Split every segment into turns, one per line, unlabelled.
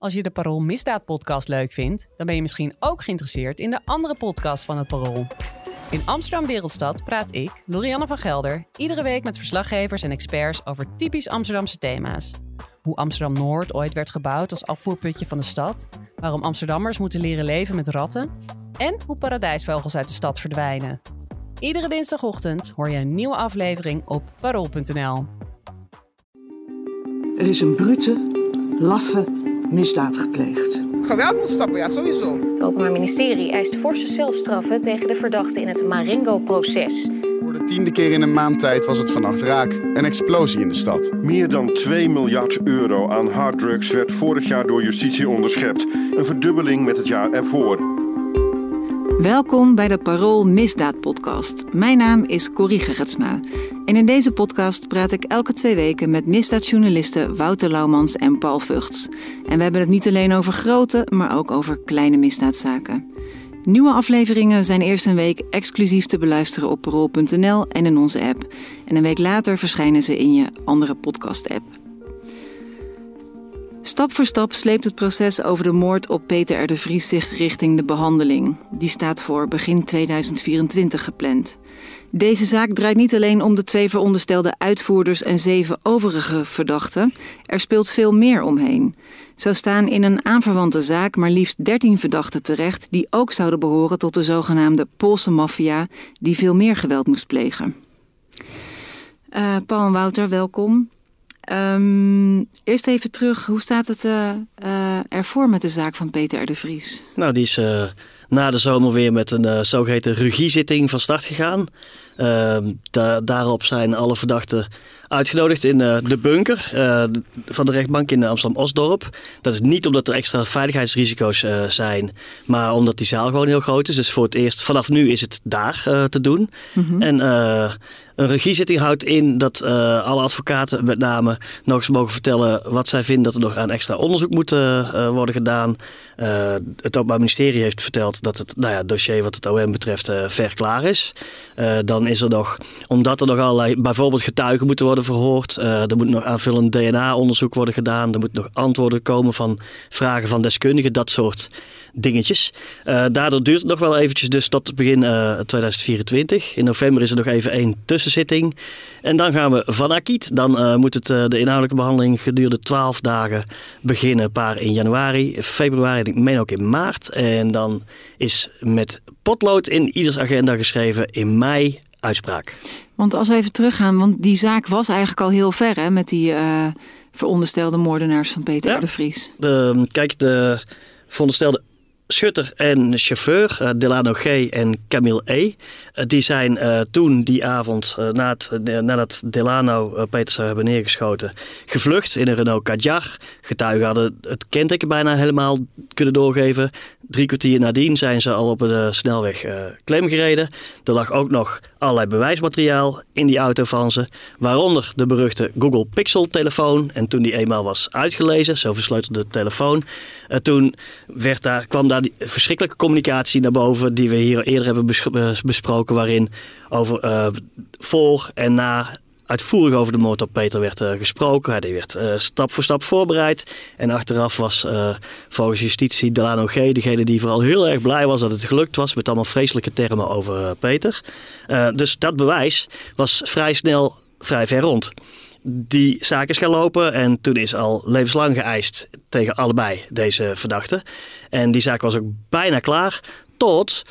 Als je de Parool Misdaad podcast leuk vindt, dan ben je misschien ook geïnteresseerd in de andere podcast van het Parool. In Amsterdam Wereldstad praat ik, Lorianne van Gelder, iedere week met verslaggevers en experts over typisch Amsterdamse thema's. Hoe Amsterdam Noord ooit werd gebouwd als afvoerputje van de stad, waarom Amsterdammers moeten leren leven met ratten en hoe paradijsvogels uit de stad verdwijnen. Iedere dinsdagochtend hoor je een nieuwe aflevering op parool.nl.
Er is een brute, laffe misdaad gepleegd.
Geweld moet stoppen, ja, sowieso.
Het Openbaar Ministerie eist forse zelfstraffen tegen de verdachten in het Marengo-proces.
Voor de tiende keer in een maand tijd was het vannacht raak. Een explosie in de stad.
Meer dan 2 miljard euro aan harddrugs werd vorig jaar door justitie onderschept. Een verdubbeling met het jaar ervoor.
Welkom bij de Parool Misdaad Podcast. Mijn naam is Corrie Gerritsma. En in deze podcast praat ik elke twee weken met misdaadjournalisten Wouter Laumans en Paul Vugts. En we hebben het niet alleen over grote, maar ook over kleine misdaadzaken. Nieuwe afleveringen zijn eerst een week exclusief te beluisteren op parool.nl en in onze app. En een week later verschijnen ze in je andere podcast-app. Stap voor stap sleept het proces over de moord op Peter R. de Vries zich richting de behandeling. Die staat voor begin 2024 gepland. Deze zaak draait niet alleen om de twee veronderstelde uitvoerders en zeven overige verdachten. Er speelt veel meer omheen. Zo staan in een aanverwante zaak maar liefst 13 verdachten terecht die ook zouden behoren tot de zogenaamde Poolse maffia die veel meer geweld moest plegen. Uh, Paul en Wouter, welkom. Um, eerst even terug, hoe staat het uh, uh, ervoor met de zaak van Peter R. de Vries?
Nou, die is uh, na de zomer weer met een zogeheten regiezitting van start gegaan. Ehm, da daarop zijn alle verdachten uitgenodigd in de bunker van de rechtbank in Amsterdam-Osdorp. Dat is niet omdat er extra veiligheidsrisico's zijn, maar omdat die zaal gewoon heel groot is. Dus voor het eerst, vanaf nu is het daar te doen. Mm -hmm. En een regiezitting houdt in dat alle advocaten met name nog eens mogen vertellen wat zij vinden dat er nog aan extra onderzoek moet worden gedaan. Het Openbaar Ministerie heeft verteld dat het nou ja, dossier wat het OM betreft ver klaar is. Dan is er nog, omdat er nog allerlei bijvoorbeeld getuigen moeten worden verhoord. er moet nog aanvullend DNA-onderzoek worden gedaan. Er moeten nog antwoorden komen van vragen van deskundigen, dat soort dingetjes. Uh, daardoor duurt het nog wel eventjes, dus tot begin uh, 2024. In november is er nog even één tussenzitting. En dan gaan we van Akiet. Dan uh, moet het, de inhoudelijke behandeling gedurende 12 dagen beginnen. Een paar in januari, februari, ik meen ook in maart. En dan is met potlood in ieders agenda geschreven in mei uitspraak.
Want als we even teruggaan, want die zaak was eigenlijk al heel ver hè, met die veronderstelde moordenaars van Peter
ja.
De Vries.
De, kijk, de veronderstelde schutter en chauffeur, uh, Delano G. en Camille E. Uh, die zijn uh, toen die avond, na het, nadat Delano Peter zou hebben neergeschoten, gevlucht in een Renault Kadjar. Getuigen hadden het kenteken bijna helemaal kunnen doorgeven. Drie kwartier nadien zijn ze al op de snelweg klem gereden. Er lag ook nog allerlei bewijsmateriaal in die auto van ze. Waaronder de beruchte Google Pixel telefoon. En toen die eenmaal was uitgelezen, zo versleutelde de telefoon. toen werd daar, kwam daar die verschrikkelijke communicatie naar boven die we hier eerder hebben bes besproken, waarin over uh, voor en na uitvoerig over de op Peter werd uh, gesproken. Die werd uh, stap voor stap voorbereid. En achteraf was volgens justitie Delano G. degene die vooral heel erg blij was dat het gelukt was. Met allemaal vreselijke termen over Peter. dus dat bewijs was vrij snel vrij ver rond die zaak is gaan lopen. En toen is al levenslang geëist tegen allebei deze verdachten. En die zaak was ook bijna klaar. Tot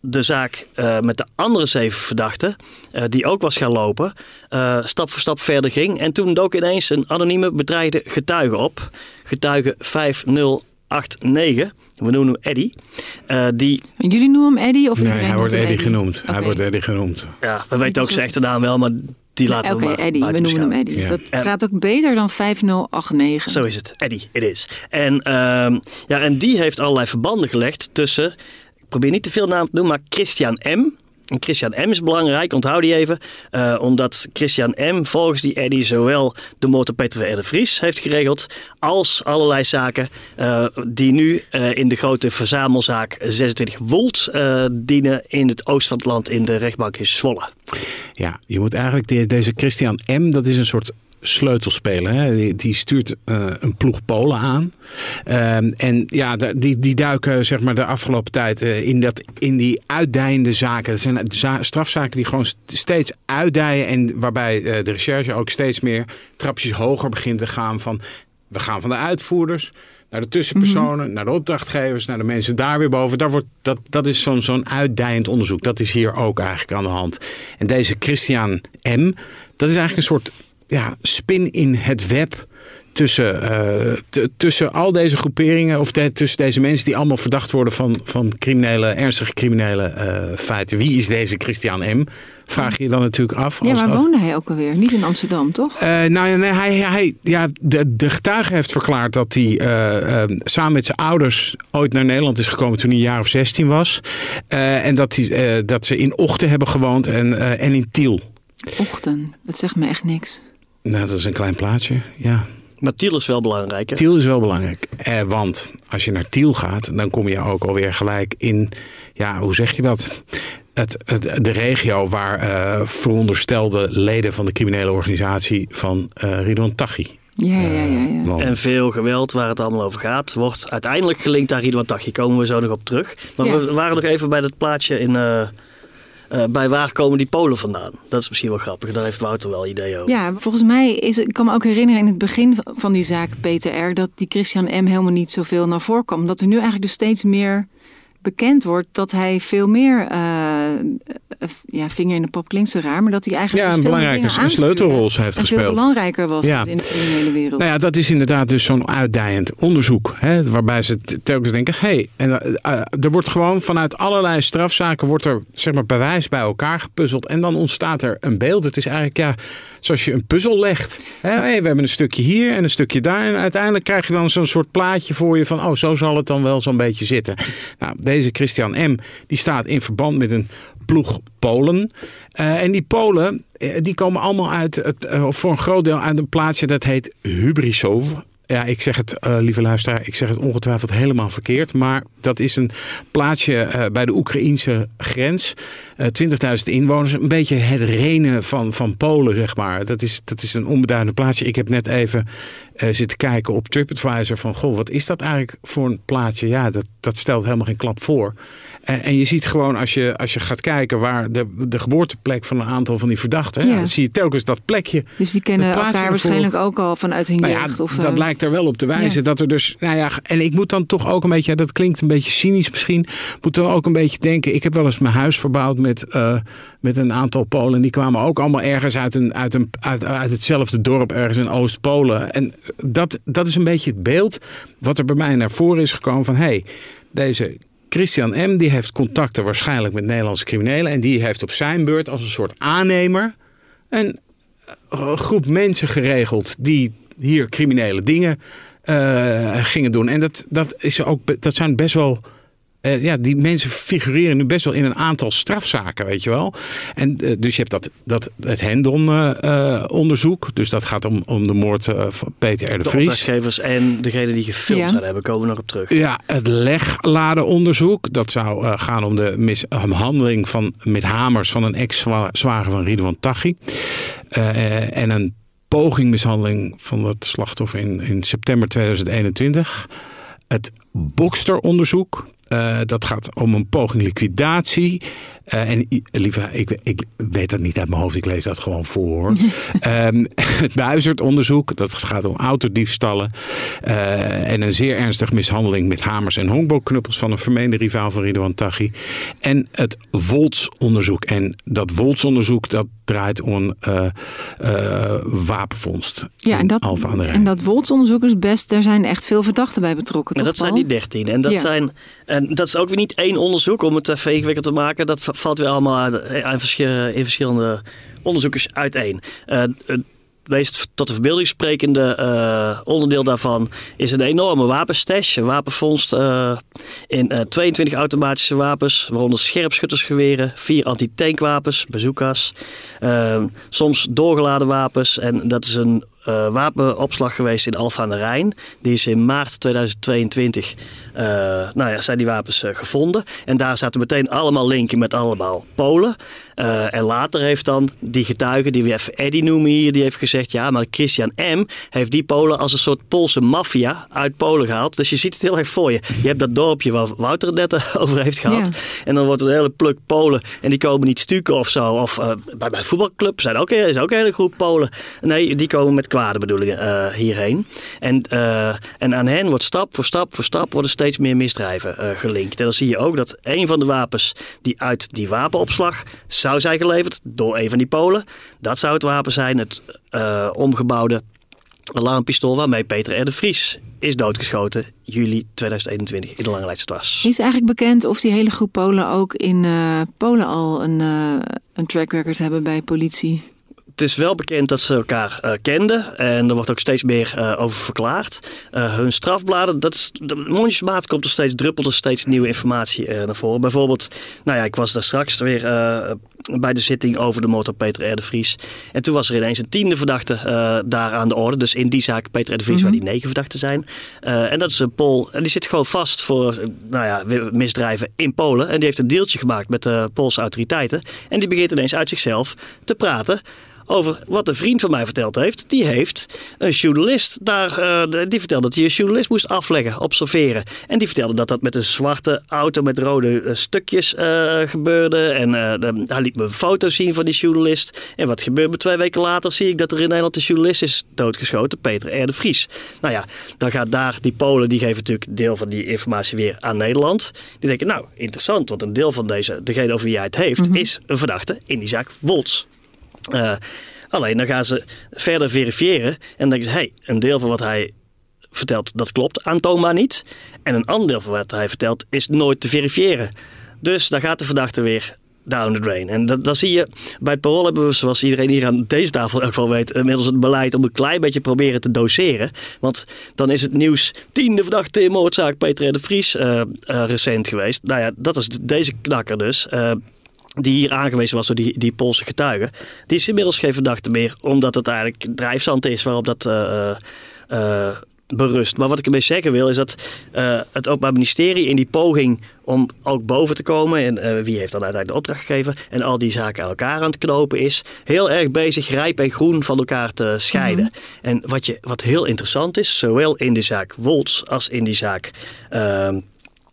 de zaak uh, met de andere zeven verdachten, uh, die ook was gaan lopen, uh, stap voor stap verder ging. En toen dook ineens een anonieme bedreigde getuige op. Getuige 5089. We noemen hem Eddie. Uh, die...
Jullie noemen hem Eddie? Of
nee, hij wordt Eddie, Eddie genoemd. Okay. Hij wordt Eddie genoemd.
Ja, we weten ook zijn echte naam wel, maar Die laten
Oké,
we maar
Eddie, we noemen hem. Eddie. Dat
En-
gaat ook beter dan 5089.
Zo is het, Eddie, it is. En, ehm, ja, en die heeft allerlei verbanden gelegd tussen, ik probeer niet te veel naam te noemen, maar Christian M. En Christian M is belangrijk, onthoud die even. eh, omdat Christian M. volgens die Eddie zowel de op Peter V. R. de Vries heeft geregeld, als allerlei zaken eh, die nu eh, in de grote verzamelzaak 26 Volt dienen in het oosten van het land in de rechtbank in Zwolle.
Ja, je moet eigenlijk de- deze Christian M. Dat is een soort sleutelspeler. Hè? Die, die stuurt eh, een ploeg Polen aan. Ehm, en ja, die, die duiken zeg maar de afgelopen tijd eh, in, dat, in die uitdijende zaken. Dat zijn za- strafzaken die gewoon st- steeds uitdijen. En waarbij eh, de recherche ook steeds meer trapjes hoger begint te gaan van... We gaan van de uitvoerders naar de tussenpersonen, naar de opdrachtgevers, naar de mensen daar weer boven. Daar wordt, dat, dat is zo'n zo'n uitdijend onderzoek. Dat is hier ook eigenlijk aan de hand. En deze Christian M., dat is eigenlijk een soort ja, spin in het web tussen, eh, tussen al deze groeperingen, of de- tussen deze mensen die allemaal verdacht worden van, van criminele, ernstige criminele eh, feiten. Wie is deze Christian M? Vraag je je dan natuurlijk af.
Ja,
als-
waar woonde hij ook alweer? Niet in Amsterdam, toch?
eh, nou ja, nee, hij, hij, ja, de, de getuige heeft verklaard dat hij samen met zijn ouders ooit naar Nederland is gekomen toen hij een jaar of 16 was. En dat, hij, dat ze in Ochten hebben gewoond en, en in Tiel.
Ochten, dat zegt me echt niks.
Nou, dat is een klein plaatsje, ja.
Maar Tiel is wel belangrijk. Hè?
Tiel is wel belangrijk. Eh, want als je naar Tiel gaat, dan kom je ook alweer gelijk in, ja, hoe zeg je dat? Het, het, de regio waar eh, veronderstelde leden van de criminele organisatie van eh Ridwan Taghi
Ja, ja, ja. ja.
wonen.
En veel geweld waar het allemaal over gaat, wordt uiteindelijk gelinkt aan Ridwan Taghi. Komen we zo nog op terug. Maar
Ja.
we waren nog even bij dat plaatje in... eh, eh, bij waar komen die Polen vandaan? Dat is misschien wel grappig. Daar heeft Wouter wel idee over.
Ja, volgens mij is ik kan me ook herinneren in het begin van die zaak PTR dat die Christian M helemaal niet zoveel naar voren kwam. Dat er nu eigenlijk dus steeds meer bekend wordt dat hij veel meer, eh, ja, vinger in de pop klinkt zo raar, maar dat hij eigenlijk
Ja,
dus
een belangrijke een sleutelrol heeft
en veel
gespeeld.
belangrijker was
Ja.
in de criminele wereld.
Nou ja, dat is inderdaad dus zo'n uitdijend onderzoek. Hè, waarbij ze telkens denken, hé, hey, en, eh, eh, er wordt gewoon vanuit allerlei strafzaken wordt er zeg maar bewijs bij elkaar gepuzzeld. En dan ontstaat er een beeld. Het is eigenlijk ja, zoals je een puzzel legt. Hè, hey, we hebben een stukje hier en een stukje daar. En uiteindelijk krijg je dan zo'n soort plaatje voor je van, oh, zo zal het dan wel zo'n beetje zitten. Nou, deze Christian M. die staat in verband met een ploeg Polen. Eh, en die Polen, eh, die komen allemaal uit, het, of voor een groot deel uit een plaatsje dat heet Hubrisov. Ja, ik zeg het, eh, lieve luisteraar, ik zeg het ongetwijfeld helemaal verkeerd. Maar dat is een plaatsje bij de Oekraïense grens. Eh 20.000 inwoners. Een beetje het Renen van, van Polen, zeg maar. Dat is, dat is een onbeduidend plaatsje. Ik heb net even eh, zitten kijken op TripAdvisor van... Goh, wat is dat eigenlijk voor een plaatsje? Ja, dat, dat stelt helemaal geen klap voor. En, en je ziet gewoon als je, als je gaat kijken waar de, de geboorteplek van een aantal van die verdachten...
Ja.
Dan zie je telkens dat plekje.
dus die kennen elkaar
ervoor.
waarschijnlijk ook al vanuit hun
Nou ja,
jeugd. Of,
dat
eh,
lijkt er wel op te wijzen.
ja.
Dat er dus, nou ja, en ik moet dan toch ook een beetje, dat klinkt een beetje cynisch misschien, moet dan ook een beetje denken. Ik heb wel eens mijn huis verbouwd met, eh, met een aantal Polen. Die kwamen ook allemaal ergens uit, een, uit, een, uit, uit hetzelfde dorp, ergens in Oost-Polen. En dat, dat is een beetje het beeld wat er bij mij naar voren is gekomen van, hé, hey, deze Christian M. die heeft contacten waarschijnlijk met Nederlandse criminelen. En die heeft op zijn beurt als een soort aannemer een eh, groep mensen geregeld die hier criminele dingen eh, gingen doen. En dat, dat, is ook, dat zijn best wel. Eh, ja, die mensen figureren nu best wel in een aantal strafzaken, weet je wel. En eh, dus je hebt dat, dat het Hendon-onderzoek. dus dat gaat om, om de moord eh, van Peter R. de
De
Vries.
opdrachtgevers en degene die gefilmd
Ja.
zijn hebben, komen we nog op terug.
Ja, het legladenonderzoek. Dat zou eh, gaan om de mishandeling van, met hamers van een ex-zwager van Ridwan Taghi. Eh, en een poging mishandeling van het slachtoffer in, in september 2021. Het Boxster-onderzoek. Eh, dat gaat om een poging liquidatie. Eh, en i- lieve, ik, ik weet dat niet uit mijn hoofd, ik lees dat gewoon voor. hoor. Ehm, het Buizerd-onderzoek, dat gaat om autodiefstallen. eh, en een zeer ernstige mishandeling met hamers en honkbalknuppels van een vermeende rivaal van Ridwan Taghi. En het Volts-onderzoek. En dat Volts-onderzoek, dat draait om een eh, eh, wapenvondst.
Ja, en dat,
Alphen aan de Rijn.
en dat Wolts-onderzoek is best, daar zijn echt veel verdachten bij betrokken.
Maar
toch,
dat zijn die 13. En dat
Ja.
zijn En dat is ook weer niet één onderzoek om het even ingewikkeld te maken. Dat valt weer allemaal aan in verschillende onderzoekers uiteen. Uh, meest tot de verbeelding sprekende uh, onderdeel daarvan is een enorme wapenstash. Een wapenvondst in uh, 22 automatische wapens, waaronder scherpschuttersgeweren, vier anti-tankwapens, bazookas, soms doorgeladen wapens. En dat is een wapenopslag geweest in Alfa aan de Rijn. Die is in maart 2022 uh, nou ja, zijn die wapens uh, gevonden. En daar zaten meteen allemaal linken met allemaal Polen. En later heeft dan die getuige, die we even Eddie noemen hier, die heeft gezegd: ja, maar Christian M. heeft die Polen als een soort Poolse maffia uit Polen gehaald. Dus je ziet het heel erg voor je. Je hebt dat dorpje waar Wouter het net over heeft gehad. Ja. En dan wordt een hele pluk Polen en die komen niet stukken of zo. Of bij mijn voetbalclub zijn ook, is ook een hele groep Polen. Nee, die komen met kwade bedoelingen hierheen. En, en aan hen wordt stap voor stap voor stap worden steeds meer misdrijven uh, gelinkt. En dan zie je ook dat een van de wapens die uit die wapenopslag zou zijn geleverd door een van die Polen, dat zou het wapen zijn, het omgebouwde alarmpistool waarmee Peter R. de Vries is doodgeschoten juli 2021 in de Lange.
Is eigenlijk bekend of die hele groep Polen ook in Polen al een, een track record hebben bij politie?
Het is wel bekend dat ze elkaar uh, kenden. En er wordt ook steeds meer uh, over verklaard. Uh, hun strafbladen, dat is, mondjesmaat komt er steeds, druppelt er steeds nieuwe informatie naar voren. Bijvoorbeeld, nou ja, ik was daar straks weer bij de zitting over de motor Peter R. de Vries. En toen was er ineens een tiende verdachte daar aan de orde. Dus in die zaak Peter R. de Vries, mm -hmm. waar die negen verdachten zijn. en dat is een Pool. En die zit gewoon vast voor nou ja, misdrijven in Polen. En die heeft een deeltje gemaakt met de Poolse autoriteiten. En die begint ineens uit zichzelf te praten over wat een vriend van mij verteld heeft. Die heeft een journalist daar, uh, die vertelde dat hij een journalist moest afleggen, observeren. En die vertelde dat dat met een zwarte auto met rode uh, stukjes uh, gebeurde. En hij liet me een foto zien van die journalist. En wat gebeurt me twee weken later? Zie ik dat er in Nederland een journalist is doodgeschoten, Peter R. de Vries. Nou ja, dan gaat daar die Polen, die geven natuurlijk deel van die informatie weer aan Nederland. Die denken, nou, interessant, want een deel van deze, degene over wie hij het heeft, mm -hmm. is een verdachte in die zaak Wolts. Uh, alleen dan gaan ze verder verifiëren en denken ze: hey, een deel van wat hij vertelt, dat klopt aantoonbaar niet. En een ander deel van wat hij vertelt is nooit te verifiëren. Dus dan gaat de verdachte weer down the drain. En dat, dat zie je bij het parool hebben we, zoals iedereen hier aan deze tafel ook wel weet, inmiddels het beleid om een klein beetje proberen te doseren. Want dan is het nieuws tiende verdachte in moordzaak Peter de Vries uh, uh, recent geweest. Nou ja, dat is deze knakker dus. Die hier aangewezen was door die, die Poolse getuigen, die is inmiddels geen verdachte meer, omdat het eigenlijk drijfzand is waarop dat uh, uh, berust. Maar wat ik ermee zeggen wil, is dat uh, het Openbaar Ministerie in die poging om ook boven te komen, en wie heeft dan uiteindelijk de opdracht gegeven, en al die zaken aan elkaar aan het knopen is, heel erg bezig rijp en groen van elkaar te scheiden. Mm -hmm. En wat, je, wat heel interessant is, zowel in de zaak Wolts als in die zaak ehm,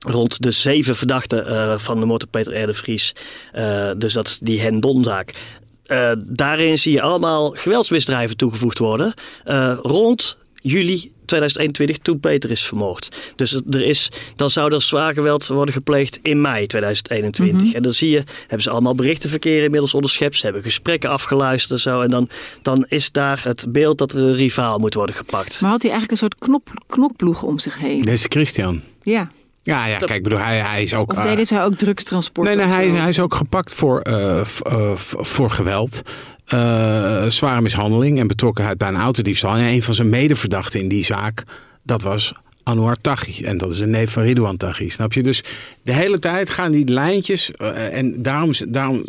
rond de zeven verdachten uh, van de motor Peter R. de Vries. Uh, dus dat is die Hendonzaak. Uh, daarin zie je allemaal geweldsmisdrijven toegevoegd worden. rond juli 2021 toen Peter is vermoord. Dus er is, dan zou er zwaar geweld worden gepleegd in mei 2021. Mm -hmm. En dan zie je, hebben ze allemaal berichtenverkeer inmiddels onderschept. Ze hebben gesprekken afgeluisterd en zo. En dan, dan is daar het beeld dat er een rivaal moet worden gepakt.
Maar had hij eigenlijk een soort knop, knokploeg om zich heen?
Deze Christian.
Ja.
Ja, ja, kijk, bedoel, hij, hij is ook.
Of deed hij ook drugstransport?
Nee, nee hij, hij is ook gepakt voor, uh, uh, voor geweld. Uh, zware mishandeling en betrokkenheid bij een autodiefstal. En een van zijn medeverdachten in die zaak, dat was Anouar Taghi. En dat is een neef van Ridouan Taghi, snap je? Dus de hele tijd gaan die lijntjes... Uh, en daarom, daarom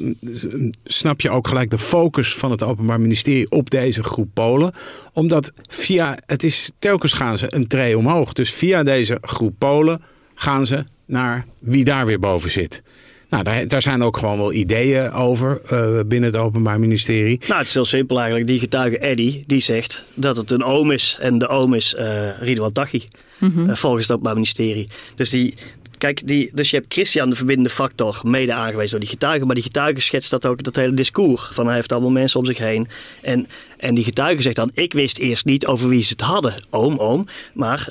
snap je ook gelijk de focus van het Openbaar Ministerie... op deze groep Polen. Omdat via... Het is telkens gaan ze een tree omhoog. Dus via deze groep Polen gaan ze naar wie daar weer boven zit. Nou, daar, daar zijn ook gewoon wel ideeën over uh, binnen het Openbaar Ministerie.
Nou, het is heel simpel eigenlijk. Die getuige Eddy, die zegt dat het een oom is. En de oom is uh, Ridwan Taghi, mm -hmm. uh, volgens het Openbaar Ministerie. Dus, die, kijk, die, dus je hebt Christian, de verbindende factor, mede aangewezen door die getuige. Maar die getuige schetst dat ook, dat hele discours. Van hij heeft allemaal mensen om zich heen. En, en die getuige zegt dan, ik wist eerst niet over wie ze het hadden. Oom, oom. Maar...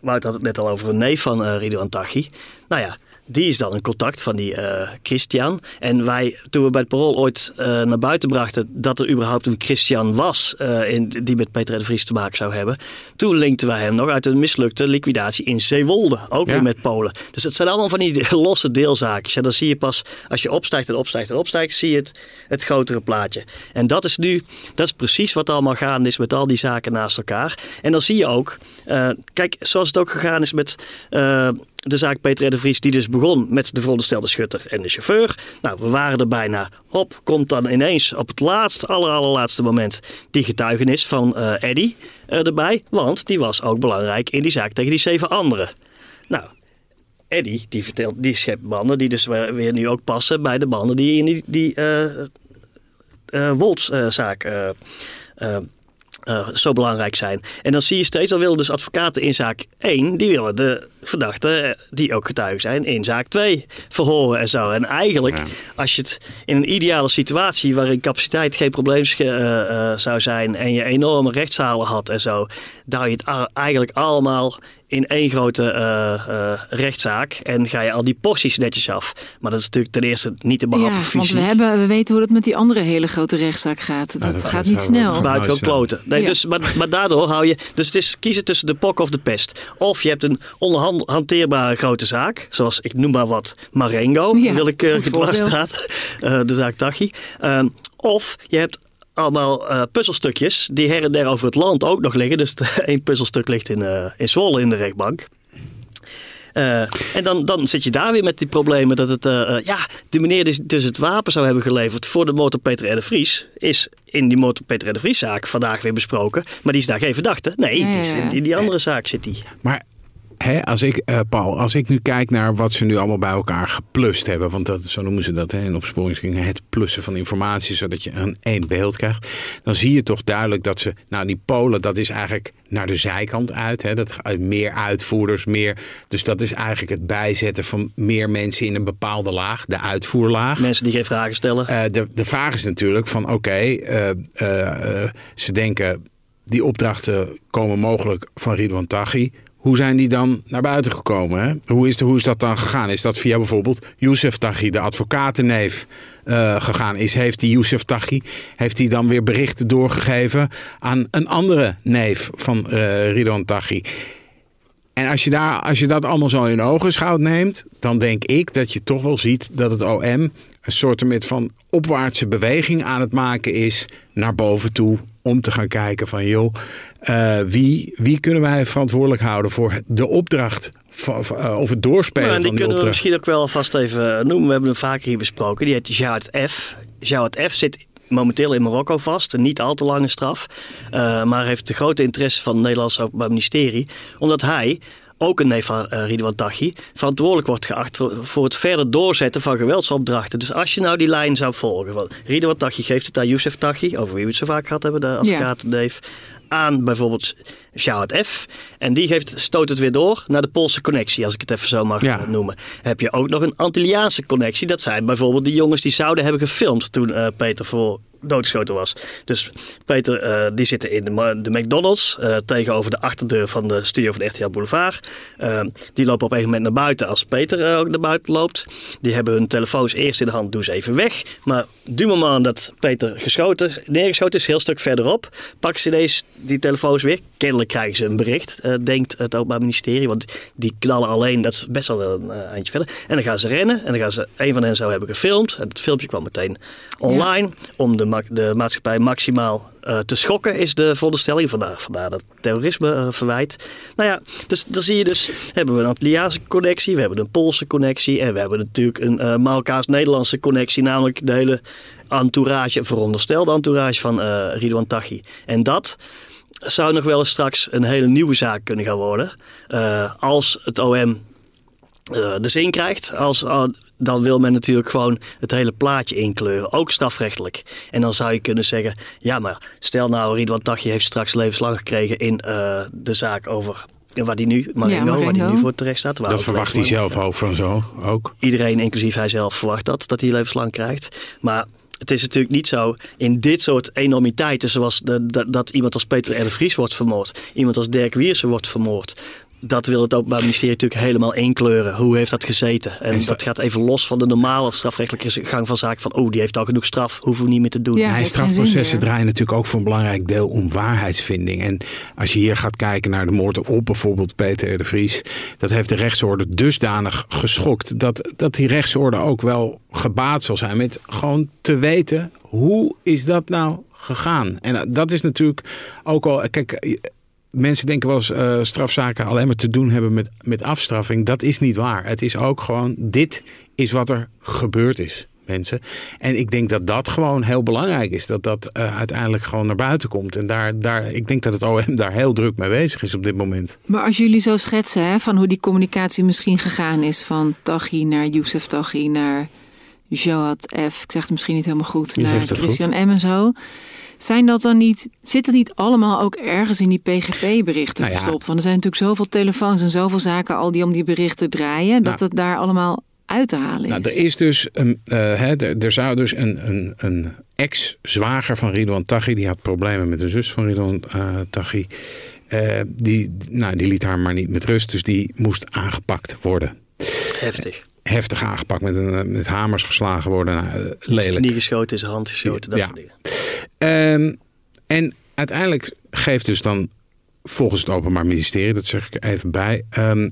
Wout had het net al over een neef van uh, Ridwan Taghi. Nou ja, die is dan een contact van die uh, Christian. En wij, toen we bij het parool ooit uh, naar buiten brachten dat er überhaupt een Christian was uh, in, die met Peter de Vries te maken zou hebben, toen linkten wij hem nog uit een mislukte liquidatie in Zeewolde, ook ja. weer met Polen. Dus het zijn allemaal van die losse deelzaken. Ja, dan zie je pas als je opstijgt en opstijgt en opstijgt, zie je het, het grotere plaatje. En dat is nu, dat is precies wat allemaal gaande is met al die zaken naast elkaar. En dan zie je ook, kijk, zoals het ook gegaan is met de zaak Peter de Vries, die dus begon met de veronderstelde schutter en de chauffeur. Nou, we waren er bijna. Hop, komt dan ineens op het laatste, aller, allerlaatste moment die getuigenis van uh, Eddy uh, erbij. Want die was ook belangrijk in die zaak tegen die zeven anderen. Nou, Eddy, die vertelt, die schept banden die dus weer nu ook passen bij de banden die in die, die uh, uh, Wolts-zaak uh, zo belangrijk zijn. En dan zie je steeds, dan willen dus advocaten in zaak 1, die willen de verdachten, eh, die ook getuigen zijn, in zaak 2 verhoren en zo. En eigenlijk, als je het in een ideale situatie waarin capaciteit geen probleem uh, zou zijn en je enorme rechtszalen had en zo, daar je het eigenlijk allemaal in één grote uh, uh, rechtszaak en ga je al die porties netjes af. Maar dat is natuurlijk ten eerste niet te behappen
ja, want we, hebben, we weten hoe het met die andere hele grote rechtszaak gaat. Dat, dat gaat niet snel.
Buiten kloten. Nee, dus, maar, maar daardoor hou je... Dus het is kiezen tussen de pok of de pest. Of je hebt een onhanteerbare grote zaak, zoals ik noem maar wat Marengo, ja, wil ik uh, uh, de zaak Tachi. Uh, of je hebt allemaal uh, puzzelstukjes die her en der over het land ook nog liggen. Dus één puzzelstuk ligt in, uh, in Zwolle in de rechtbank. Uh, en dan, dan zit je daar weer met die problemen dat het, ja, de meneer die dus het wapen zou hebben geleverd voor de motor Peter R. de Vries, is in die motor Peter R. de Vries zaak vandaag weer besproken. Maar die is daar geen verdachte. Nee, die is in, in die andere zaak zit die.
Maar Hè, als ik, uh, Paul, als ik nu kijk naar wat ze nu allemaal bij elkaar geplust hebben, want dat, zo noemen ze dat hè, in opsporingsgingen, het plussen van informatie, zodat je een één beeld krijgt, dan zie je toch duidelijk dat ze, nou die Polen, dat is eigenlijk naar de zijkant uit. Hè, dat meer uitvoerders, meer. Dus dat is eigenlijk het bijzetten van meer mensen in een bepaalde laag, de uitvoerlaag.
Mensen die geen vragen stellen.
Uh, de, de vraag is natuurlijk van oké, okay, uh, ze denken die opdrachten komen mogelijk van Ridwan Taghi hoe zijn die dan naar buiten gekomen? Hè? Hoe, is hoe is dat dan gegaan? Is dat via bijvoorbeeld Youssef Taghi, de advocatenneef, uh, gegaan? Is, heeft die Youssef Taghi heeft hij dan weer berichten doorgegeven aan een andere neef van uh, Ridwan Taghi? En als je, daar, als je dat allemaal zo in ogenschouw neemt, dan denk ik dat je toch wel ziet dat het OM een soort van opwaartse beweging aan het maken is naar boven toe om te gaan kijken van joh, uh, wie, wie kunnen wij verantwoordelijk houden voor de opdracht uh, of het doorspelen nou, van die,
die kunnen
opdracht.
we misschien ook wel vast even noemen. We hebben hem vaker hier besproken. Die heet Jawad F. Jawad F zit momenteel in Marokko vast. Een niet al te lange straf. Uh, maar heeft de grote interesse van het Nederlandse Openbaar Ministerie. Omdat hij ook een neef van uh, Ridwan Taghi, verantwoordelijk wordt geacht voor het verder doorzetten van geweldsopdrachten. Dus als je nou die lijn zou volgen van Ridwan Taghi geeft het aan Youssef Taghi, over wie we het zo vaak gehad hebben, de advocaat ja. Dave, aan bijvoorbeeld Sjouwt F. En die geeft, stoot het weer door naar de Poolse connectie, als ik het even zo mag ja. noemen. Heb je ook nog een Antilliaanse connectie. Dat zijn bijvoorbeeld die jongens die zouden hebben gefilmd toen uh, Peter voor doodgeschoten was. Dus Peter, uh, die zitten in de, de McDonald's uh, tegenover de achterdeur van de studio van de RTL Boulevard. Uh, die lopen op een moment naar buiten als Peter ook naar buiten loopt. Die hebben hun telefoons eerst in de hand, doen ze even weg. Maar du moment dat Peter geschoten, neergeschoten is, heel stuk verderop, pakken ze ineens die telefoons weer. Kennelijk krijgen ze een bericht, denkt het Openbaar Ministerie. Want die knallen alleen, dat is best wel een eindje verder. En dan gaan ze rennen en dan gaan ze, een van hen zou hebben gefilmd. En het filmpje kwam meteen online om de de maatschappij maximaal uh, te schokken, is de veronderstelling. Vandaar, vandaar dat terrorisme verwijt. Nou ja, dus dan zie je dus, hebben we een Antilliaanse connectie, we hebben een Poolse connectie en we hebben natuurlijk een Marokkaans-Nederlandse connectie, namelijk de hele entourage, veronderstelde entourage van Ridwan Taghi. En dat zou nog wel eens straks een hele nieuwe zaak kunnen gaan worden. Uh, als het OM uh, de zin krijgt, als, uh, dan wil men natuurlijk gewoon het hele plaatje inkleuren, ook strafrechtelijk. En dan zou je kunnen zeggen, ja maar stel nou Ridwan Taghi heeft straks levenslang gekregen in uh, de zaak over waar die nu, Marengo, ja, waar die nu voor terecht staat.
Dat verwacht hij zelf ook van zo, ook.
Iedereen, inclusief hij zelf, verwacht dat, dat hij levenslang krijgt. Maar het is natuurlijk niet zo in dit soort enormiteiten, zoals de, dat iemand als Peter R. Vries wordt vermoord, iemand als Dirk Wiersen wordt vermoord dat wil het Openbaar Ministerie natuurlijk helemaal inkleuren. Hoe heeft dat gezeten? En, dat gaat even los van de normale strafrechtelijke gang van zaken. Van, oh, die heeft al genoeg straf, hoeven we niet meer te doen.
Ja, strafprocessen draaien natuurlijk ook voor een belangrijk deel om waarheidsvinding. En als je hier gaat kijken naar de moord op bijvoorbeeld Peter de Vries. Dat heeft de rechtsorde dusdanig geschokt. Dat, dat die rechtsorde ook wel gebaat zal zijn met gewoon te weten. Hoe is dat nou gegaan? En dat is natuurlijk ook al... Kijk, mensen denken wel eens uh, strafzaken alleen maar te doen hebben met, met afstraffing. Dat is niet waar. Het is ook gewoon, dit is wat er gebeurd is. Mensen. En ik denk dat dat gewoon heel belangrijk is. Dat dat uh, uiteindelijk gewoon naar buiten komt. En daar, daar, ik denk dat het OM daar heel druk mee bezig is op dit moment.
Maar als jullie zo schetsen hè, van hoe die communicatie misschien gegaan is. Van Taghi naar Youssef Taghi naar Joad F. Ik zeg het misschien niet helemaal goed.
Je
naar Christian goed. M en zo. Zijn dat dan niet, zit het niet allemaal ook ergens in die PGP-berichten
Nou ja.
verstopt? Want er zijn natuurlijk zoveel telefoons en zoveel zaken al die om die berichten draaien, dat
Nou.
het daar allemaal uit te halen is.
Nou, er is dus een, eh, hè, er, er zou dus een, een, een ex-zwager van Ridwan Taghi, die had problemen met de zus van Ridwan eh Taghi. Eh, die, nou, die liet haar maar niet met rust, dus die moest aangepakt worden.
Heftig.
Heftig aangepakt, met, een, met hamers geslagen worden. Nou, lelijk.
knie geschoten, in zijn hand geschoten, dat
Ja.
soort dingen.
Ehm, en uiteindelijk geeft dus dan volgens het Openbaar Ministerie, dat zeg ik even bij, ehm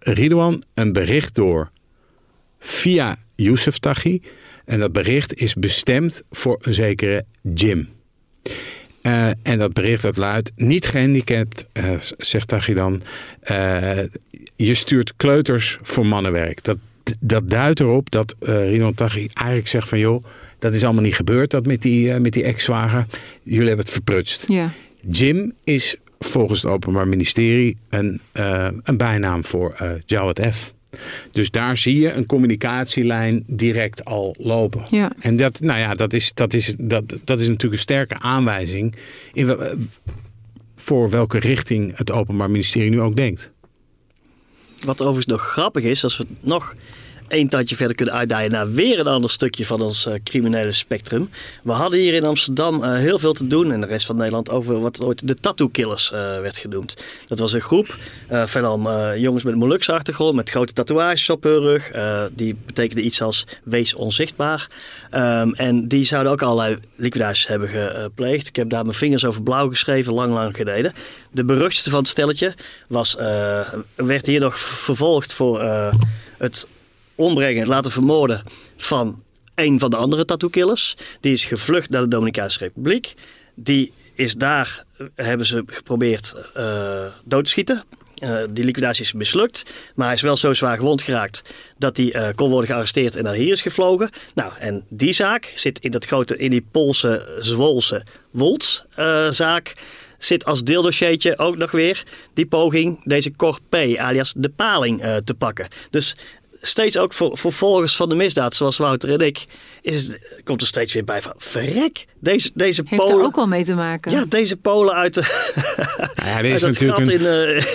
Ridwan een bericht door via Youssef Taghi. En dat bericht is bestemd voor een zekere Jim. Eh, en dat bericht dat luidt, niet gehandicapt, eh, zegt Taghi dan, eh, je stuurt kleuters voor mannenwerk. Dat, dat duidt erop dat Ridwan Taghi eigenlijk zegt van joh, dat is allemaal niet gebeurd, dat met die, eh, met die ex-zwager. Jullie hebben het verprutst.
Ja.
Jim is volgens het Openbaar Ministerie een, eh, een bijnaam voor eh Jawad F. Dus daar zie je een communicatielijn direct al lopen.
Ja.
En dat, nou ja, dat, is, dat, is, dat, dat is natuurlijk een sterke aanwijzing in, voor welke richting het Openbaar Ministerie nu ook denkt.
Wat overigens nog grappig is, als we nog één tandje verder kunnen uitdijen naar weer een ander stukje van ons eh, criminele spectrum. We hadden hier in Amsterdam eh, heel veel te doen en de rest van Nederland over wat ooit de tattoo killers eh, werd genoemd. Dat was een groep, veelal jongens met Molukse achtergrond, met grote tatoeages op hun rug. Die betekende iets als wees onzichtbaar. Ehm, en die zouden ook allerlei liquidaties hebben gepleegd. Ik heb daar mijn vingers over blauw geschreven, lang, lang geleden. De beruchtste van het stelletje was, werd hier nog vervolgd voor het ombrengen, laten vermoorden van een van de andere tattoo-killers. Die is gevlucht naar de Dominicaanse Republiek. Die is daar, eh, hebben ze geprobeerd eh, dood te schieten. Eh, die liquidatie is mislukt, maar hij is wel zo zwaar gewond geraakt dat hij kon worden gearresteerd en naar hier is gevlogen. Nou, en die zaak zit in dat grote, in die Poolse, Zwolse Wolts-zaak. zit als deeldossiertje ook nog weer die poging deze Cor P, alias de paling, te pakken. Dus steeds ook voor, voor volgers van de misdaad, zoals Wouter en ik, is komt er steeds weer bij van verrek. Deze, deze
Heeft
Polen.
er ook wel mee te maken.
Ja, deze Polen uit, de,
Nou ja, dit
uit
is natuurlijk
gat
een,
in,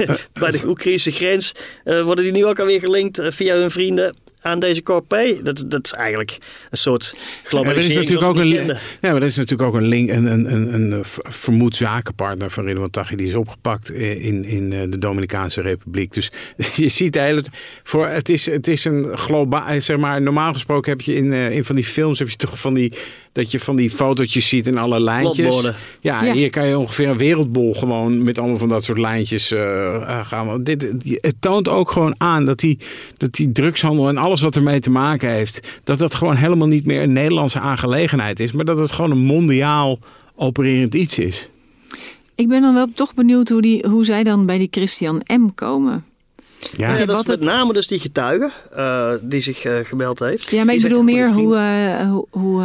eh, bij de Oekraïnse grens eh, worden die nu ook alweer gelinkt eh, via hun vrienden aan deze Corpé. Dat, dat is eigenlijk een soort
Ja, er is
globalisering.
natuurlijk ook een, ja, maar er is natuurlijk ook een link, een, een, een, een vermoed zakenpartner van Ridwan Taghi die is opgepakt in, in eh, de Dominicaanse Republiek. Dus je ziet de hele, voor het is, het is een globaal, zeg maar, normaal gesproken heb je in, eh, in van die films heb je toch van die dat je van die fotootjes ziet en alle lijntjes. Ja,
Ja.
hier kan je ongeveer een wereldbol gewoon met allemaal van dat soort lijntjes eh, eh, gaan. Dit, het toont ook gewoon aan dat die, dat die drugshandel en wat ermee te maken heeft, dat dat gewoon helemaal niet meer een Nederlandse aangelegenheid is, maar dat het gewoon een mondiaal opererend iets is.
Ik ben dan wel toch benieuwd hoe, die, hoe zij dan bij die Christian M. komen.
Ja,
Ja, dat is
wat
met
het-
name dus die getuige eh, die zich eh, gemeld heeft.
Ja, maar
Die
ik bedoel meer hoe, eh hoe, hoe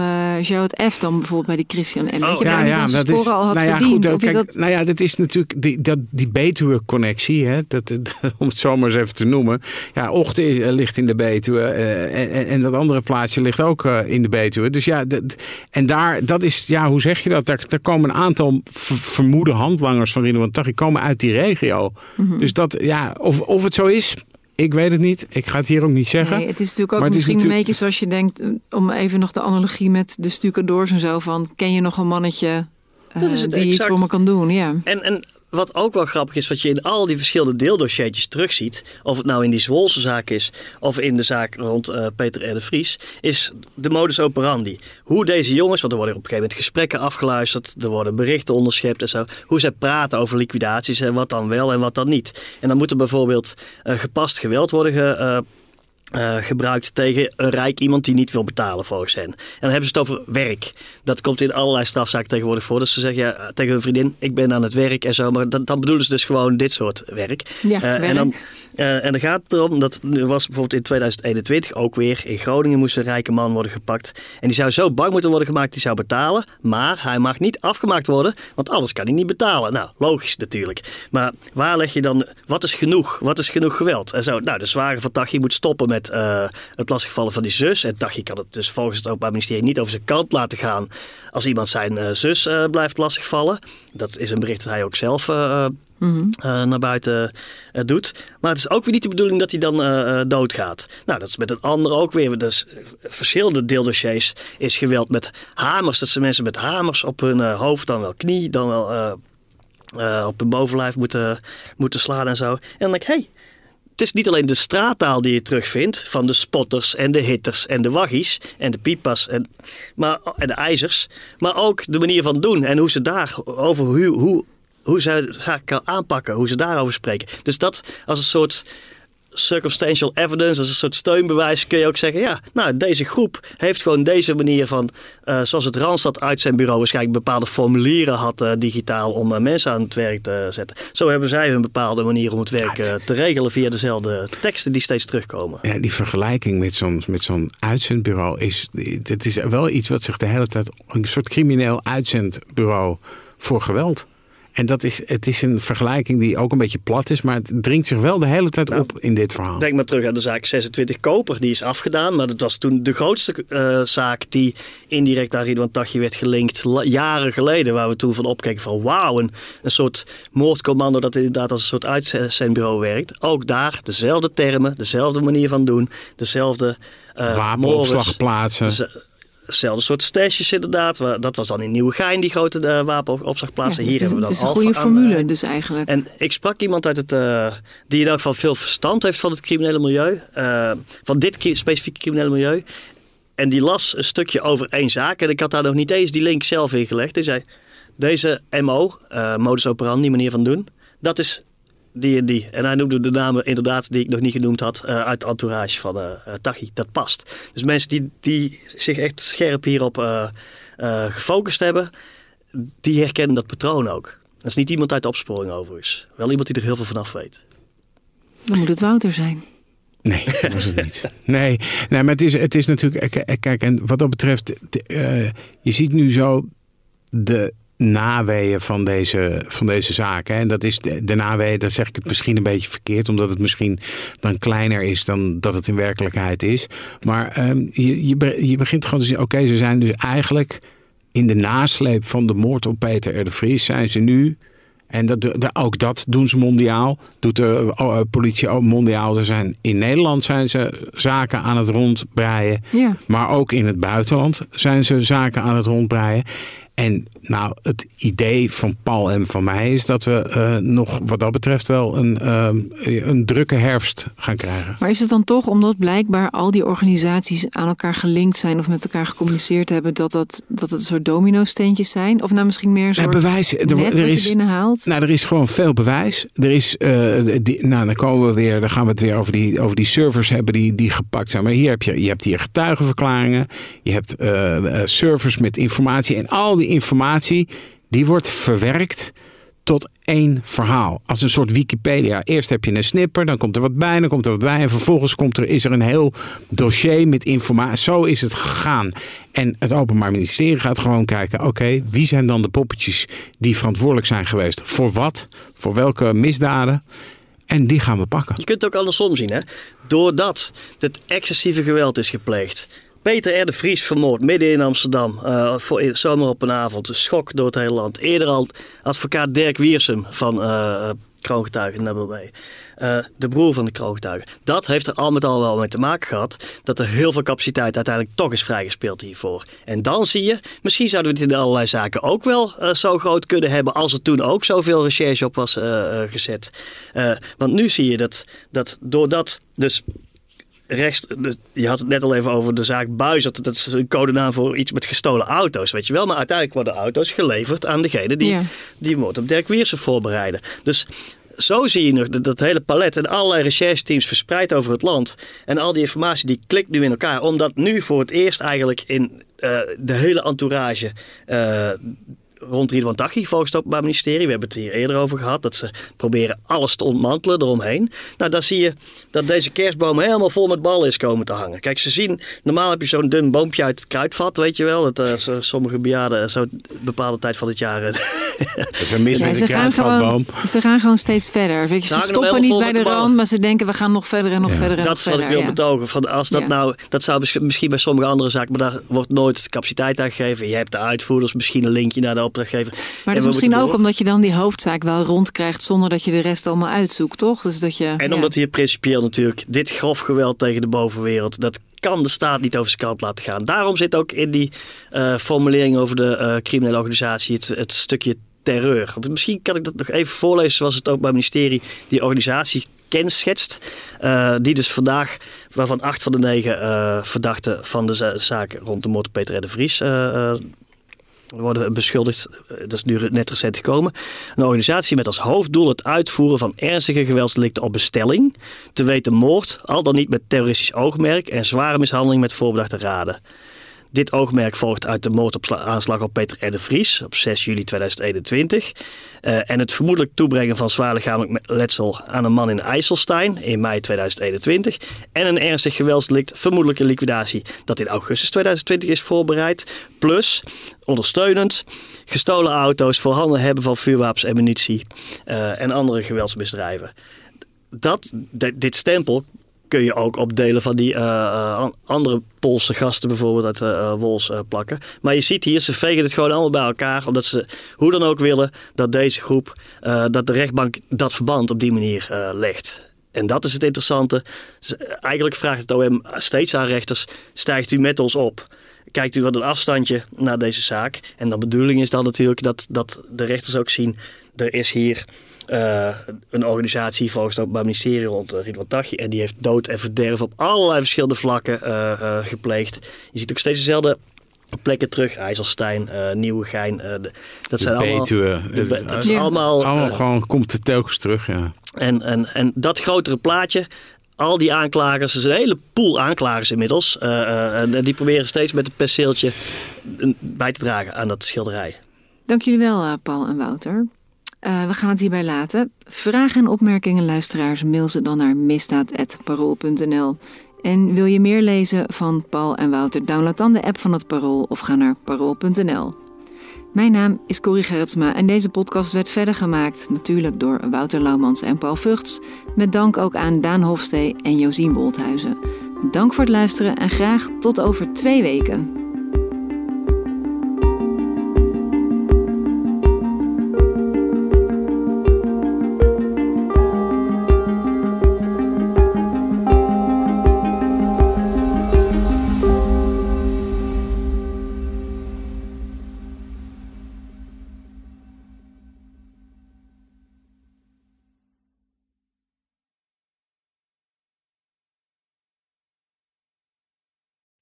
F. dan bijvoorbeeld bij die Christian M. Je,
Oh,
waar die dan zijn sporen al had
nou ja,
verdiend.
goed,
of is
kijk,
dat...
nou ja, dat is natuurlijk die, dat, die Betuwe-connectie, hè, dat, dat- om het zo maar eens even te noemen. Ja, Ochten is- eh, ligt in de Betuwe eh, en, en, en dat andere plaatsje ligt ook eh, in de Betuwe. Dus ja, dat, en daar, dat is, ja, hoe zeg je dat? Daar, daar komen een aantal ver- vermoede handlangers van Ridwan Taghi komen uit die regio.
Mhm.
Dus dat, ja, of, of het zo is, ik weet het niet. Ik ga het hier ook niet zeggen.
Nee, het is natuurlijk ook
Maar
misschien een beetje zoals je denkt, eh, om even nog de analogie met de stucadoors en zo van, ken je nog een mannetje eh,
Dat is het
die iets voor me kan doen? Ja.
En, en wat ook wel grappig is, wat je in al die verschillende deeldossiertjes terugziet, of het nou in die Zwolse zaak is of in de zaak rond uh, Peter R. de Vries, is de modus operandi. Hoe deze jongens, want er worden op een gegeven moment gesprekken afgeluisterd, er worden berichten onderschept en zo, hoe zij praten over liquidaties en wat dan wel en wat dan niet. En dan moet er bijvoorbeeld uh, gepast geweld worden ge, uh, uh, gebruikt tegen een rijk iemand die niet wil betalen volgens hen. En dan hebben ze het over werk. Dat komt in allerlei strafzaken tegenwoordig voor. Dus ze zeggen ja, tegen hun vriendin, ik ben aan het werk en zo. Maar dan, dan bedoelen ze dus gewoon dit soort werk.
Ja, uh,
en, dan, uh, en dan gaat het erom, dat er was bijvoorbeeld in 2021 ook weer. In Groningen moest een rijke man worden gepakt. En die zou zo bang moeten worden gemaakt, die zou betalen. Maar hij mag niet afgemaakt worden, want anders kan hij niet betalen. Nou, logisch natuurlijk. Maar waar leg je dan, wat is genoeg? Wat is genoeg geweld? En zo, nou, de zware van Tachi moet stoppen met met uh, het lastigvallen van die zus. En Tachi kan het dus volgens het Openbaar Ministerie niet over zijn kant laten gaan als iemand zijn uh, zus uh, blijft lastigvallen. Dat is een bericht dat hij ook zelf mm-hmm. naar buiten doet. Maar het is ook weer niet de bedoeling dat hij dan doodgaat. Nou, dat is met een ander ook weer. Dus verschillende deeldossiers is geweld met hamers. Dat ze mensen met hamers op hun hoofd, dan wel knie, dan wel... op hun bovenlijf moeten, moeten slaan en zo. En dan denk ik, hey, het is niet alleen de straattaal die je terugvindt van de spotters en de hitters en de waggies en de pipas en, maar, en de ijzers, maar ook de manier van doen en hoe ze daar over hoe, hoe, hoe ze zaken aanpakken, hoe ze daarover spreken. Dus dat als een soort circumstantial evidence, als een soort steunbewijs, kun je ook zeggen: ja, nou, deze groep heeft gewoon deze manier van, uh, zoals het Randstad uit zijn bureau waarschijnlijk bepaalde formulieren had uh, digitaal om uh, mensen aan het werk te zetten. Zo hebben zij hun bepaalde manier om het werk te regelen via dezelfde teksten die steeds terugkomen.
Ja, die vergelijking met zo'n met zo'n uitzendbureau is, dit is wel iets wat zich de hele tijd een soort crimineel uitzendbureau voor geweld. En dat is, het is een vergelijking die ook een beetje plat is, maar het dringt zich wel de hele tijd nou, op in dit verhaal.
Denk maar terug aan de zaak 26 Koper, die is afgedaan. Maar dat was toen de grootste uh, zaak die indirect aan Ridwan Taghi werd gelinkt, jaren geleden. Waar we toen van opkeken van wauw, een, een soort moordcommando dat inderdaad als een soort uitzendbureau werkt. Ook daar dezelfde termen, dezelfde manier van doen, dezelfde...
Uh, Wapenopslagplaatsen
hetzelfde soort stashes inderdaad. Dat was dan in Nieuwegein, die grote uh.
Ja,
Hier
dus
hebben we dan
Het is een goede formule aan, dus eigenlijk.
En ik sprak iemand uit het, uh, die in elk geval veel verstand heeft van het criminele milieu. Van dit specifieke criminele milieu. En die las een stukje over één zaak. En ik had daar nog niet eens die link zelf in gelegd. Hij zei, deze MO, modus operandi, manier van doen... dat is die en die. En hij noemde de namen inderdaad die ik nog niet genoemd had uh, uit de entourage van uh, Tachi. Dat past. Dus mensen die, die zich echt scherp hierop uh, gefocust hebben, die herkennen dat patroon ook. Dat is niet iemand uit de opsporing overigens. Wel iemand die er heel veel vanaf weet.
Dan moet het Wouter zijn.
Nee, dat was het niet. Nee, nee maar het is, het is natuurlijk. Kijk, en wat dat betreft, je ziet nu zo de naweeën van deze, van deze zaken. En dat is de, de naweeën, dat zeg ik het misschien een beetje verkeerd, omdat het misschien dan kleiner is dan dat het in werkelijkheid is. Maar um, je, je, je begint gewoon te zien, oké, ze zijn dus eigenlijk in de nasleep van de moord op Peter R. de Vries, zijn ze nu en dat, de, ook dat doen ze mondiaal. Doet de uh, politie ook mondiaal. Ze zijn, in Nederland zijn ze zaken aan het rondbreien.
Ja.
Maar ook in het buitenland zijn ze zaken aan het rondbreien. En nou, het idee van Paul en van mij is dat we uh, nog wat dat betreft wel een, uh, een drukke herfst gaan krijgen.
Maar is het dan toch omdat blijkbaar al die organisaties aan elkaar gelinkt zijn of met elkaar gecommuniceerd hebben, dat, dat, dat het een soort domino-steentjes zijn? Of nou misschien meer een soort
ja, bewijs, er,
net
er is,
je binnenhaalt?
Nou, er is gewoon veel bewijs. Er is, uh, die, nou, dan komen we weer, dan gaan we het weer over die, over die servers hebben die, die gepakt zijn. Maar hier heb je, je hebt hier getuigenverklaringen, je hebt servers met informatie en al die informatie die wordt verwerkt tot één verhaal. Als een soort Wikipedia. Eerst heb je een snipper, dan komt er wat bij, dan komt er wat bij. En vervolgens komt er, is er een heel dossier met informatie. Zo is het gegaan. En het Openbaar Ministerie gaat gewoon kijken: oké, wie zijn dan de poppetjes die verantwoordelijk zijn geweest? Voor wat? Voor welke misdaden? En die gaan we pakken.
Je kunt het ook andersom zien, hè? Doordat het excessieve geweld is gepleegd Peter R. de Vries vermoord midden in Amsterdam. Uh, voor zomer op een avond. Een schok door het hele land. Eerder al advocaat Dirk Wiersum van uh, kroongetuige Nabil uh, de broer van de kroongetuige. Dat heeft er al met al wel mee te maken gehad dat er heel veel capaciteit uiteindelijk toch is vrijgespeeld hiervoor. En dan zie je, misschien zouden we het in allerlei zaken ook wel zo groot kunnen hebben als er toen ook zoveel recherche op was gezet. want nu zie je dat, dat doordat dus rechts, je had het net al even over de zaak Buizert. Dat is een codenaam voor iets met gestolen auto's, weet je wel. Maar uiteindelijk worden auto's geleverd aan degene die ja. die moord op Dirk Wiersen voorbereiden. Dus zo zie je nog dat, dat, hele palet en allerlei rechercheteams verspreid over het land. En al die informatie die klikt nu in elkaar. Omdat nu voor het eerst eigenlijk in uh, de hele entourage uh, rond Ridwan Taghi volgens het Openbaar Ministerie. We hebben het hier eerder over gehad. Dat ze proberen alles te ontmantelen eromheen. Nou, dan zie je dat deze kerstboom helemaal vol met ballen is komen te hangen. Kijk, ze zien... Normaal heb je zo'n dun boompje uit het kruidvat, weet je wel. Dat uh, sommige bejaarden zo bepaalde tijd van het jaar...
dat is een mis met
ze, gaan gewoon, ze gaan gewoon steeds verder. Weet je, ze stoppen niet bij de, rand, maar ze denken we gaan nog verder en nog verder en
Dat is
wat
ik wil betogen. Van als dat nou... Dat zou misschien bij sommige andere zaken... Maar daar wordt nooit capaciteit aan gegeven. Je hebt de uitvoerders, misschien een linkje naar de opdrachtgever.
Maar dat is misschien ook omdat je dan die hoofdzaak wel rondkrijgt zonder dat je de rest allemaal uitzoekt, toch? Dus dat je,
en omdat hier principieel natuurlijk dit grof geweld tegen de bovenwereld, dat kan de staat niet over zijn kant laten gaan. Daarom zit ook in die uh, formulering over de uh, criminele organisatie het, het stukje terreur. Want misschien kan ik dat nog even voorlezen zoals het ook bij het ministerie die organisatie kenschetst. Uh, die dus vandaag, waarvan acht van de negen uh, verdachten van de zaak rond de moord op Peter R. de Vries uh, worden beschuldigd, eh, dat is nu net recent gekomen, een organisatie met als hoofddoel het uitvoeren van ernstige geweldsdelicten op bestelling, te weten moord, al dan niet met terroristisch oogmerk en zware mishandeling met voorbedachte raden. Dit oogmerk volgt uit de moordaanslag op Peter R. de Vries op 6 juli 2021. Uh, en het vermoedelijk toebrengen van zwaar lichamelijk letsel aan een man in IJsselstein in mei 2021. En een ernstig geweldsdelict, vermoedelijke liquidatie, dat in augustus 2020 is voorbereid. Plus, ondersteunend, gestolen auto's, voorhanden hebben van vuurwapens en munitie uh, en andere geweldsmisdrijven. Dat, dit stempel kun je ook op delen van die uh, andere Poolse gasten bijvoorbeeld uit uh, Wols plakken. Maar je ziet hier, ze vegen het gewoon allemaal bij elkaar. Omdat ze hoe dan ook willen dat deze groep, dat de rechtbank dat verband op die manier legt. En dat is het interessante. Eigenlijk vraagt het OM steeds aan rechters, stijgt u met ons op? Kijkt u wat een afstandje naar deze zaak? En de bedoeling is dan natuurlijk dat, dat de rechters ook zien, er is hier uh, een organisatie volgens het Openbaar Ministerie rond uh, Ridwan Taghi. En die heeft dood en verderf op allerlei verschillende vlakken uh, gepleegd. Je ziet ook steeds dezelfde plekken terug. IJsselstein, uh, Nieuwegein. de, dat zijn allemaal...
De, dat is allemaal... Allemaal gewoon komt het telkens terug, ja.
En, en, en dat grotere plaatje, al die aanklagers, er is een hele pool aanklagers inmiddels. Uh, en die proberen steeds met het perceeltje bij te dragen aan dat schilderij.
Dank jullie wel, Paul en Wouter. Uh, we gaan het hierbij laten. Vragen en opmerkingen, luisteraars, mail ze dan naar misdaad.parool.nl. En wil je meer lezen van Paul en Wouter? Download dan de app van het Parool of ga naar parool.nl. Mijn naam is Corrie Gerritsma en deze podcast werd verder gemaakt natuurlijk door Wouter Laumans en Paul Vugts. Met dank ook aan Daan Hofstee en Josien Wolthuizen. Dank voor het luisteren en graag tot over twee weken.